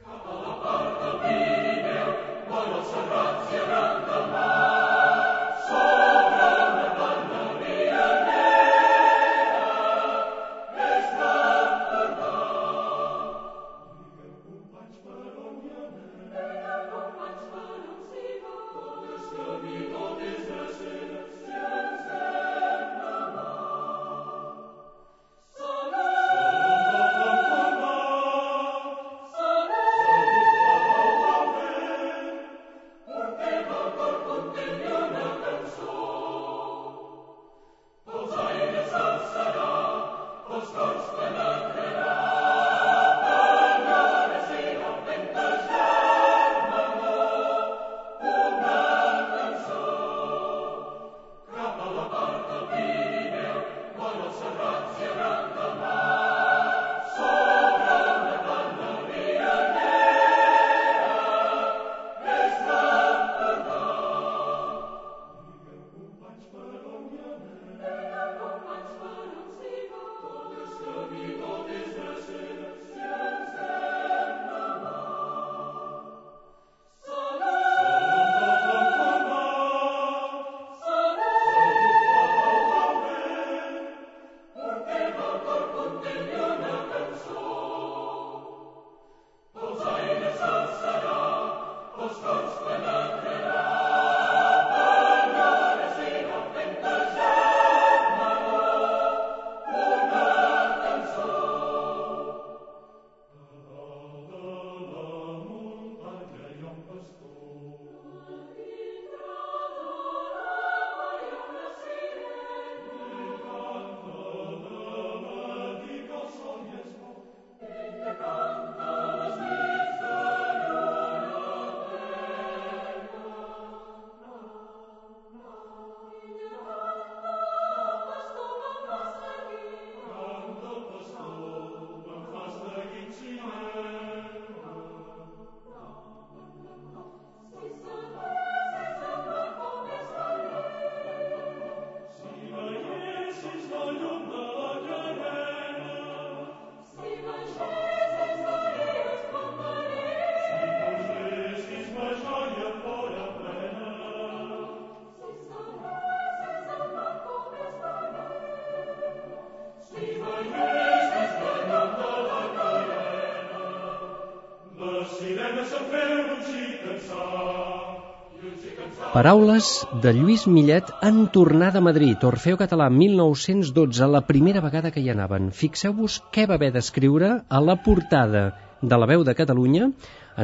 Paraules de Lluís Millet en tornada a Madrid, Orfeo Català 1912, la primera vegada que hi anaven. Fixeu-vos què va haver d'escriure a la portada de la veu de Catalunya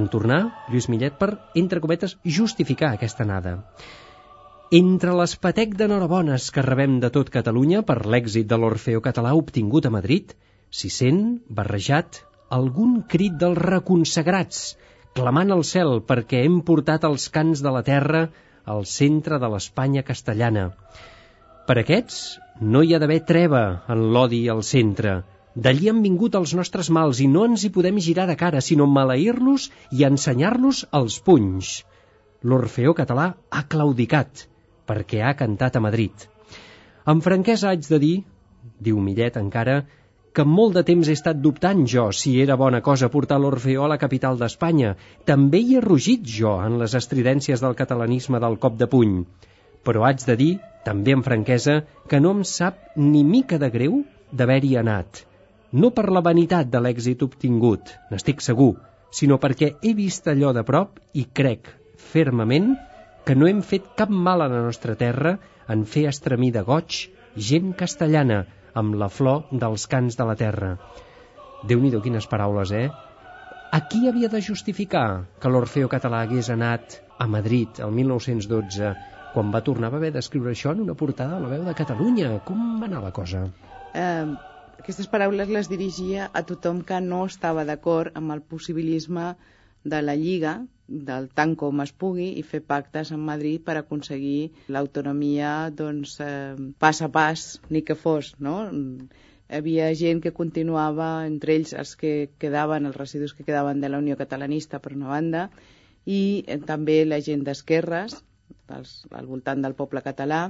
en tornar Lluís Millet per, entre cometes, justificar aquesta anada. Entre l'espatec d'enhorabones que rebem de tot Catalunya per l'èxit de l'Orfeo català obtingut a Madrid, s'hi sent barrejat algun crit dels reconsagrats, clamant al cel perquè hem portat els cants de la terra al centre de l'Espanya castellana. Per aquests no hi ha d'haver treva en l'odi al centre. D'allí han vingut els nostres mals i no ens hi podem girar de cara, sinó maleir-los i ensenyar-los els punys. L'Orfeó català ha claudicat, perquè ha cantat a Madrid. Amb franquesa haig de dir, diu Millet encara, que molt de temps he estat dubtant jo si era bona cosa portar l'Orfeó a la capital d'Espanya. També hi he rugit jo en les estridències del catalanisme del cop de puny. Però haig de dir, també amb franquesa, que no em sap ni mica de greu d'haver-hi anat. No per la vanitat de l'èxit obtingut, n'estic segur, sinó perquè he vist allò de prop i crec, fermament, que no hem fet cap mal a la nostra terra en fer estremir de goig gent castellana, amb la flor dels cants de la terra. Déu-n'hi-do quines paraules, eh? A qui havia de justificar que l'Orfeo català hagués anat a Madrid el 1912 quan va tornar a haver d'escriure això en una portada de la veu de Catalunya? Com va anar la cosa? Eh, aquestes paraules les dirigia a tothom que no estava d'acord amb el possibilisme de la Lliga, del tant com es pugui, i fer pactes en Madrid per aconseguir l'autonomia doncs, eh, pas a pas, ni que fos. No? Hi havia gent que continuava, entre ells els que quedaven, els residus que quedaven de la Unió Catalanista, per una banda, i eh, també la gent d'esquerres, al voltant del poble català,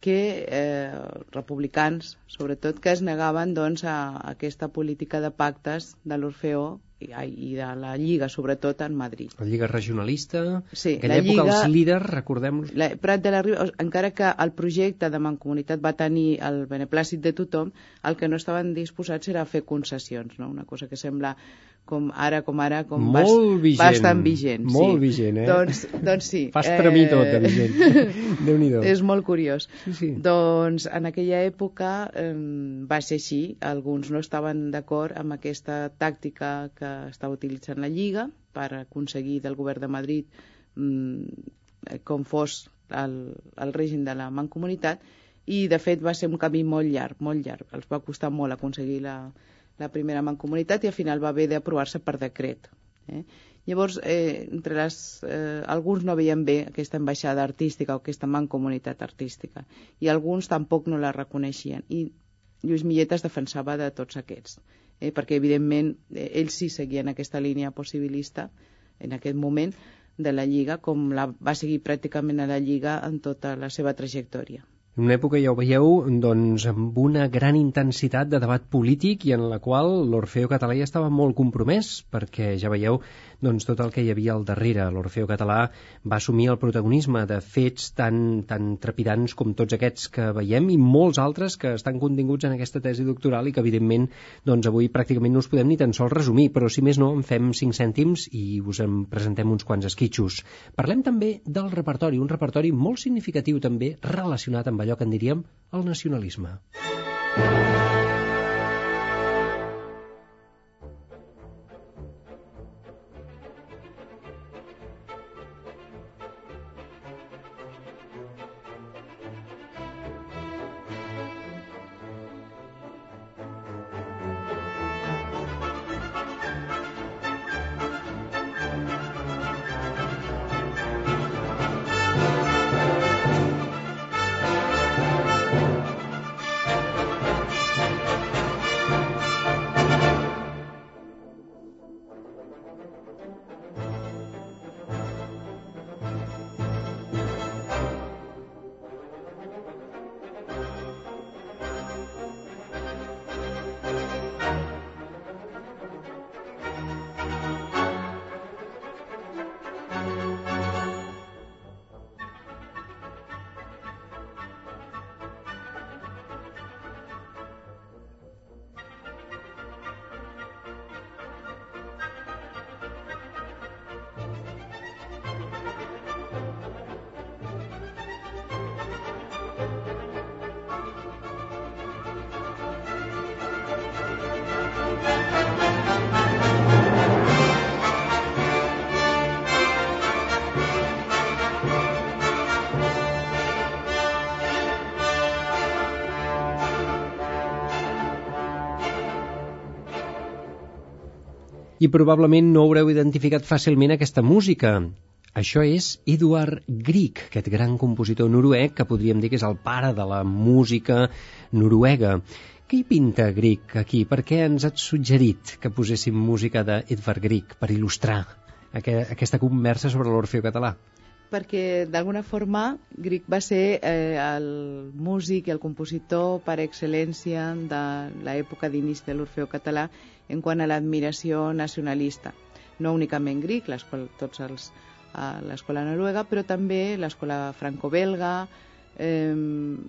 que eh, republicans, sobretot, que es negaven doncs, a, a aquesta política de pactes de l'Orfeó i, i de la Lliga, sobretot en Madrid. La Lliga regionalista, Sí, aquella la època Lliga- els líders, recordem-los, La, Prat de la Riba, encara que el projecte de Mancomunitat va tenir el beneplàcit de tothom, el que no estaven disposats era a fer concessions, no? una cosa que sembla com ara com ara com Molt vigent, bastant vigent. molt sí. vigent, eh? Doncs, doncs sí. fa estremir tot de vigent. Déu-n'hi-do. És molt curiós. Sí, sí. Doncs en aquella època eh, va ser així. Alguns no estaven d'acord amb aquesta tàctica que estava utilitzant la Lliga per aconseguir del govern de Madrid mm, eh, com fos el, el règim de la mancomunitat i de fet va ser un camí molt llarg, molt llarg. Els va costar molt aconseguir la, la primera mancomunitat i al final va haver d'aprovar-se per decret. Eh? Llavors, eh, entre les, eh, alguns no veien bé aquesta ambaixada artística o aquesta mancomunitat artística i alguns tampoc no la reconeixien i Lluís Millet es defensava de tots aquests eh, perquè evidentment eh, ells sí seguien aquesta línia possibilista en aquest moment de la Lliga com la va seguir pràcticament a la Lliga en tota la seva trajectòria. En una època, ja ho veieu, doncs, amb una gran intensitat de debat polític i en la qual l'Orfeo català ja estava molt compromès, perquè ja veieu doncs, tot el que hi havia al darrere. L'Orfeo català va assumir el protagonisme de fets tan, tan trepidants com tots aquests que veiem i molts altres que estan continguts en aquesta tesi doctoral i que, evidentment, doncs, avui pràcticament no us podem ni tan sols resumir, però si més no, en fem 5 cèntims i us en presentem uns quants esquitxos. Parlem també del repertori, un repertori molt significatiu també relacionat amb allò que en diríem el nacionalisme. I probablement no haureu identificat fàcilment aquesta música. Això és Eduard Grieg, aquest gran compositor noruec que podríem dir que és el pare de la música noruega. Què hi pinta Grieg aquí? Per què ens has suggerit que poséssim música d'Edvard Grieg per il·lustrar aquesta conversa sobre l'Orfeo català? Perquè d'alguna forma Grieg va ser eh, el músic i el compositor per excel·lència de l'època d'inici de l'Orfeo català en quant a l'admiració nacionalista. No únicament Grieg, tots els a l'escola noruega, però també l'escola franco-belga, eh,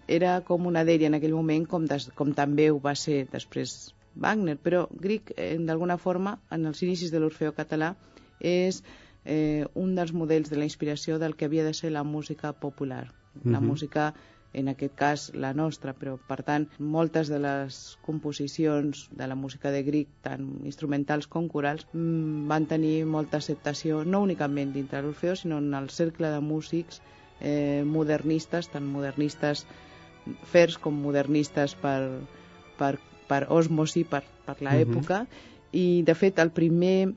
era com una d'ella en aquell moment, com, des, com també ho va ser després Wagner, però Grieg, eh, d'alguna forma, en els inicis de l'Orfeo català, és eh, un dels models de la inspiració del que havia de ser la música popular, uh -huh. la música en aquest cas la nostra, però per tant moltes de les composicions de la música de Grieg, tant instrumentals com corals, mmm, van tenir molta acceptació, no únicament dintre l'Orfeo, sinó en el cercle de músics eh, modernistes, tant modernistes fers com modernistes per, per, per osmosi, per, per l'època, uh -huh. i de fet el primer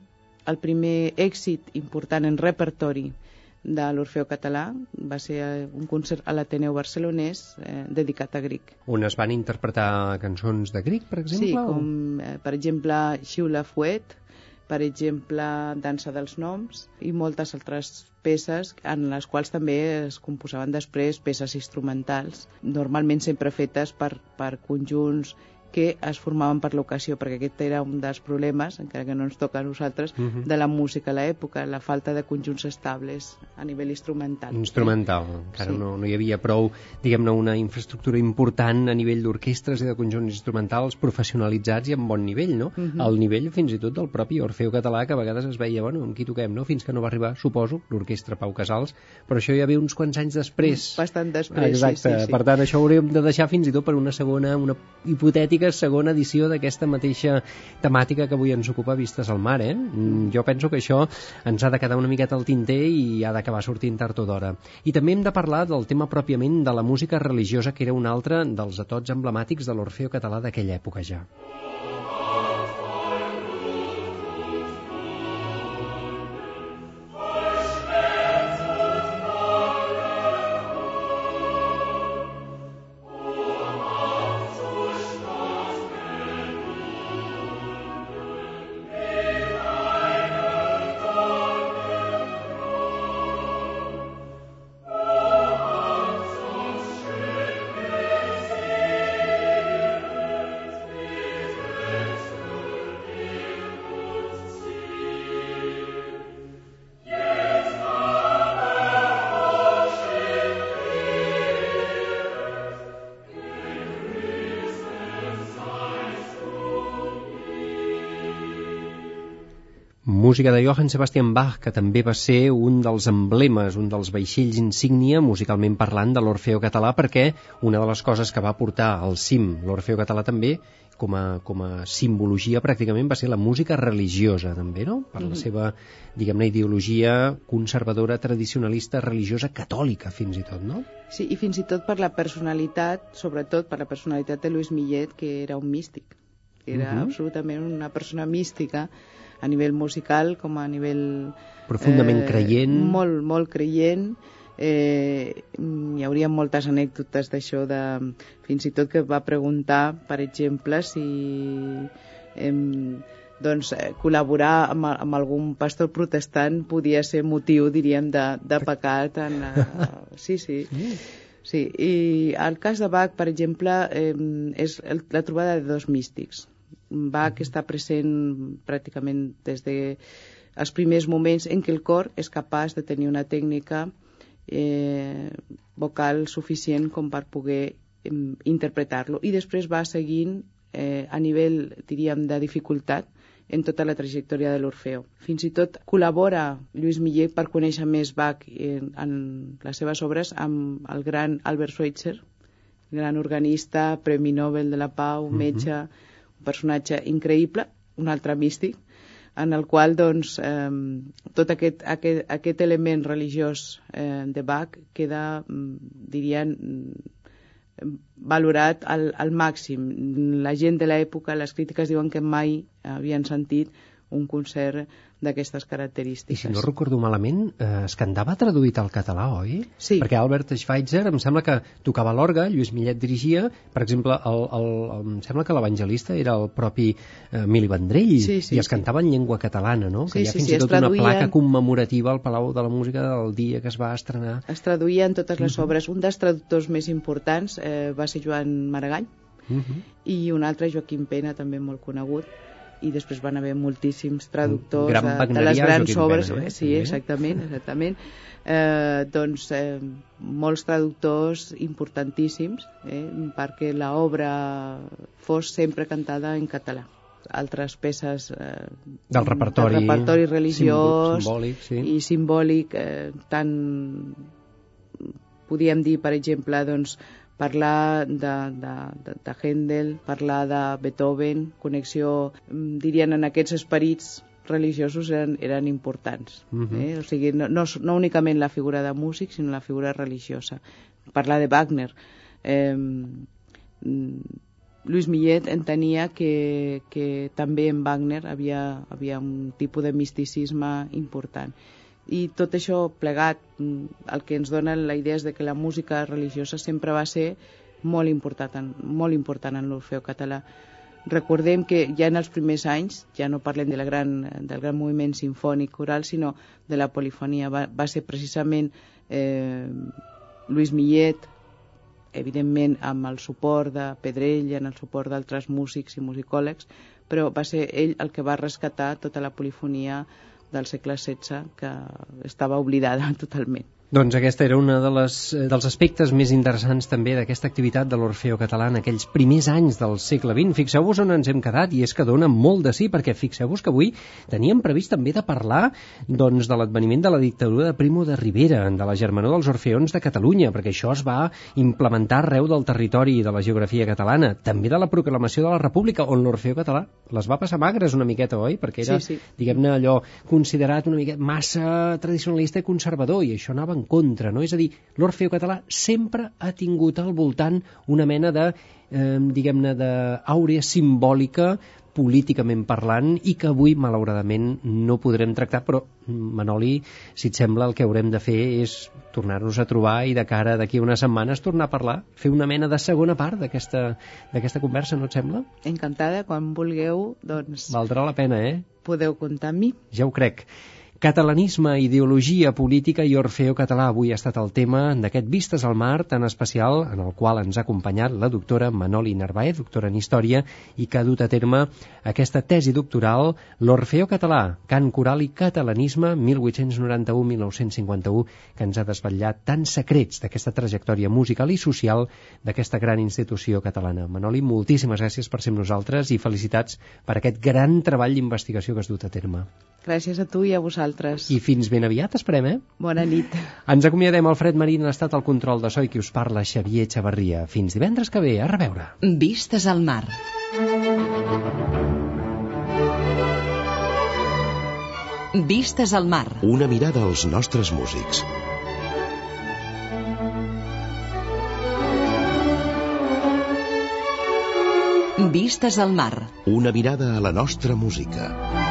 el primer èxit important en repertori de l'Orfeo català va ser eh, un concert a l'Ateneu barcelonès eh, dedicat a Grieg. On es van interpretar cançons de Grieg, per exemple? Sí, com eh, per exemple Xiula Fuet, per exemple Dansa dels Noms i moltes altres peces en les quals també es composaven després peces instrumentals, normalment sempre fetes per, per conjunts que es formaven per l'ocasió, perquè aquest era un dels problemes, encara que no ens toca a nosaltres, uh -huh. de la música a l'època, la falta de conjunts estables a nivell instrumental. Instrumental, encara sí. no, no hi havia prou, diguem-ne, una infraestructura important a nivell d'orquestres i de conjunts instrumentals professionalitzats i amb bon nivell, no? Uh -huh. Al nivell fins i tot del propi Orfeo català, que a vegades es veia, bueno, amb qui toquem, no? Fins que no va arribar, suposo, l'orquestra Pau Casals, però això hi havia uns quants anys després. Bastant després, Exacte. sí, sí, sí. Per tant, això ho hauríem de deixar fins i tot per una segona, una hipotètica fantàstica segona edició d'aquesta mateixa temàtica que avui ens ocupa Vistes al Mar, eh? Mm, jo penso que això ens ha de quedar una miqueta al tinter i ha d'acabar sortint tard o d'hora. I també hem de parlar del tema pròpiament de la música religiosa, que era un altre dels atots emblemàtics de l'Orfeo català d'aquella època ja. Música de Johann Sebastian Bach, que també va ser un dels emblemes, un dels vaixells insígnia, musicalment parlant, de l'Orfeo català, perquè una de les coses que va portar al cim l'Orfeo català també, com a, com a simbologia pràcticament, va ser la música religiosa, també, no? Per la mm -hmm. seva, diguem-ne, ideologia conservadora, tradicionalista, religiosa, catòlica, fins i tot, no? Sí, i fins i tot per la personalitat, sobretot per la personalitat de Luis Millet, que era un místic. Era mm -hmm. absolutament una persona mística, a nivell musical com a nivell... Profundament eh, creient. Molt, molt creient. Eh, hi hauria moltes anècdotes d'això, de, fins i tot que va preguntar, per exemple, si eh, doncs, eh, col·laborar amb, amb algun pastor protestant podia ser motiu, diríem, de, de pecat. En, uh, sí, sí. Sí, i el cas de Bach, per exemple, eh, és la trobada de dos místics, Bach està present pràcticament des de els primers moments en què el cor és capaç de tenir una tècnica eh, vocal suficient com per poder eh, interpretar-lo i després va seguint eh, a nivell, diríem, de dificultat en tota la trajectòria de l'Orfeo. Fins i tot col·labora Lluís Millet per conèixer més Bach en, en les seves obres amb el gran Albert Schweitzer, gran organista, Premi Nobel de la Pau, metge, uh -huh personatge increïble, un altre místic, en el qual doncs, eh, tot aquest, aquest, aquest element religiós eh, de Bach queda, dirien, valorat al, al màxim. La gent de l'època, les crítiques diuen que mai havien sentit un concert d'aquestes I característiques. si no recordo malament, eh, es cantava traduït al català, oi? Sí. Perquè Albert Schweitzer, em sembla que tocava l'orga, Lluís Millet dirigia, per exemple, el, el, el, em sembla que l'evangelista era el propi eh, Mili Vendrell, Sí, sí, i es sí. cantava en llengua catalana, no? Sí, que hi ha sí, fins sí, i tot una traduïen- placa commemorativa al Palau de la Música del dia que es va estrenar. Es traduïen totes les obres. Un dels traductors més importants eh, va ser Joan Maragall Uh -huh. i un altre, Joaquim Pena, també molt conegut i després van haver moltíssims traductors Gran de, de wagnerià, les grans obres Pena, eh? sí, exactament, exactament eh, doncs eh, molts traductors importantíssims eh, perquè l'obra fos sempre cantada en català altres peces eh, Del repertori, del repertori religiós simbòlic, sí. i simbòlic eh, tan podríem dir per exemple doncs, parlar de, de, de, de Händel, parlar de Beethoven, connexió, mm, dirien en aquests esperits religiosos eren, eren importants. Mhm. eh? O sigui, no, no, no únicament la figura de músic, sinó la figura religiosa. Parlar de Wagner. Eh, Luis Millet entenia que, que també en Wagner havia, havia un tipus de misticisme important. I tot això plegat, mm, el que ens dona la idea és de que la música religiosa sempre va ser molt important, en- molt important en l'Orfeo català. Recordem que ja en els primers anys, ja no parlem de la gran, del gran moviment sinfònic coral, sinó de la polifonia. Va, va ser precisament eh, Luis Millet, evidentment amb el suport de Pedrell, amb el suport d'altres músics i musicòlegs, però va ser ell el que va rescatar tota la polifonia del segle XVI que estava oblidada totalment. Doncs aquesta era una de les, eh, dels aspectes més interessants també d'aquesta activitat de l'Orfeo català en aquells primers anys del segle XX. Fixeu-vos on ens hem quedat i és que dona molt de sí, perquè fixeu-vos que avui teníem previst també de parlar doncs, de l'adveniment de la dictadura de Primo de Rivera, de la germanor dels Orfeons de Catalunya, perquè això es va implementar arreu del territori i de la geografia catalana, també de la proclamació de la República, on l'Orfeo català les va passar magres una miqueta, oi? Perquè era, Sí, sí. diguem-ne, allò considerat una miqueta massa tradicionalista i conservador, i això anava en contra, no? És a dir, l'Orfeo català sempre ha tingut al voltant una mena de, eh, diguem-ne, d'àurea simbòlica políticament parlant i que avui, malauradament, no podrem tractar, però, Manoli, si et sembla, el que haurem de fer és tornar-nos a trobar i de cara d'aquí a unes setmanes tornar a parlar, fer una mena de segona part d'aquesta conversa, no et sembla? Encantada, quan vulgueu, doncs Valdrà la pena, eh? podeu comptar amb mi. Ja ho crec. Catalanisme, ideologia política i Orfeo català avui ha estat el tema d'aquest Vistes al Mar tan especial en el qual ens ha acompanyat la doctora Manoli Narváez, doctora en Història, i que ha dut a terme aquesta tesi doctoral L'Orfeo català, cant coral i catalanisme 1891-1951, que ens ha desvetllat tants secrets d'aquesta trajectòria musical i social d'aquesta gran institució catalana. Manoli, moltíssimes gràcies per ser amb nosaltres i felicitats per aquest gran treball d'investigació que has dut a terme. Gràcies a tu i a vosaltres. I fins ben aviat, esperem, eh? Bona nit. Ens acomiadem, Alfred Marín ha estat al control de so i qui us parla, Xavier Xavarria. Fins divendres que ve, a reveure. Vistes al mar. Vistes al mar. Una mirada als nostres músics. Vistes al mar. Una mirada a la nostra música.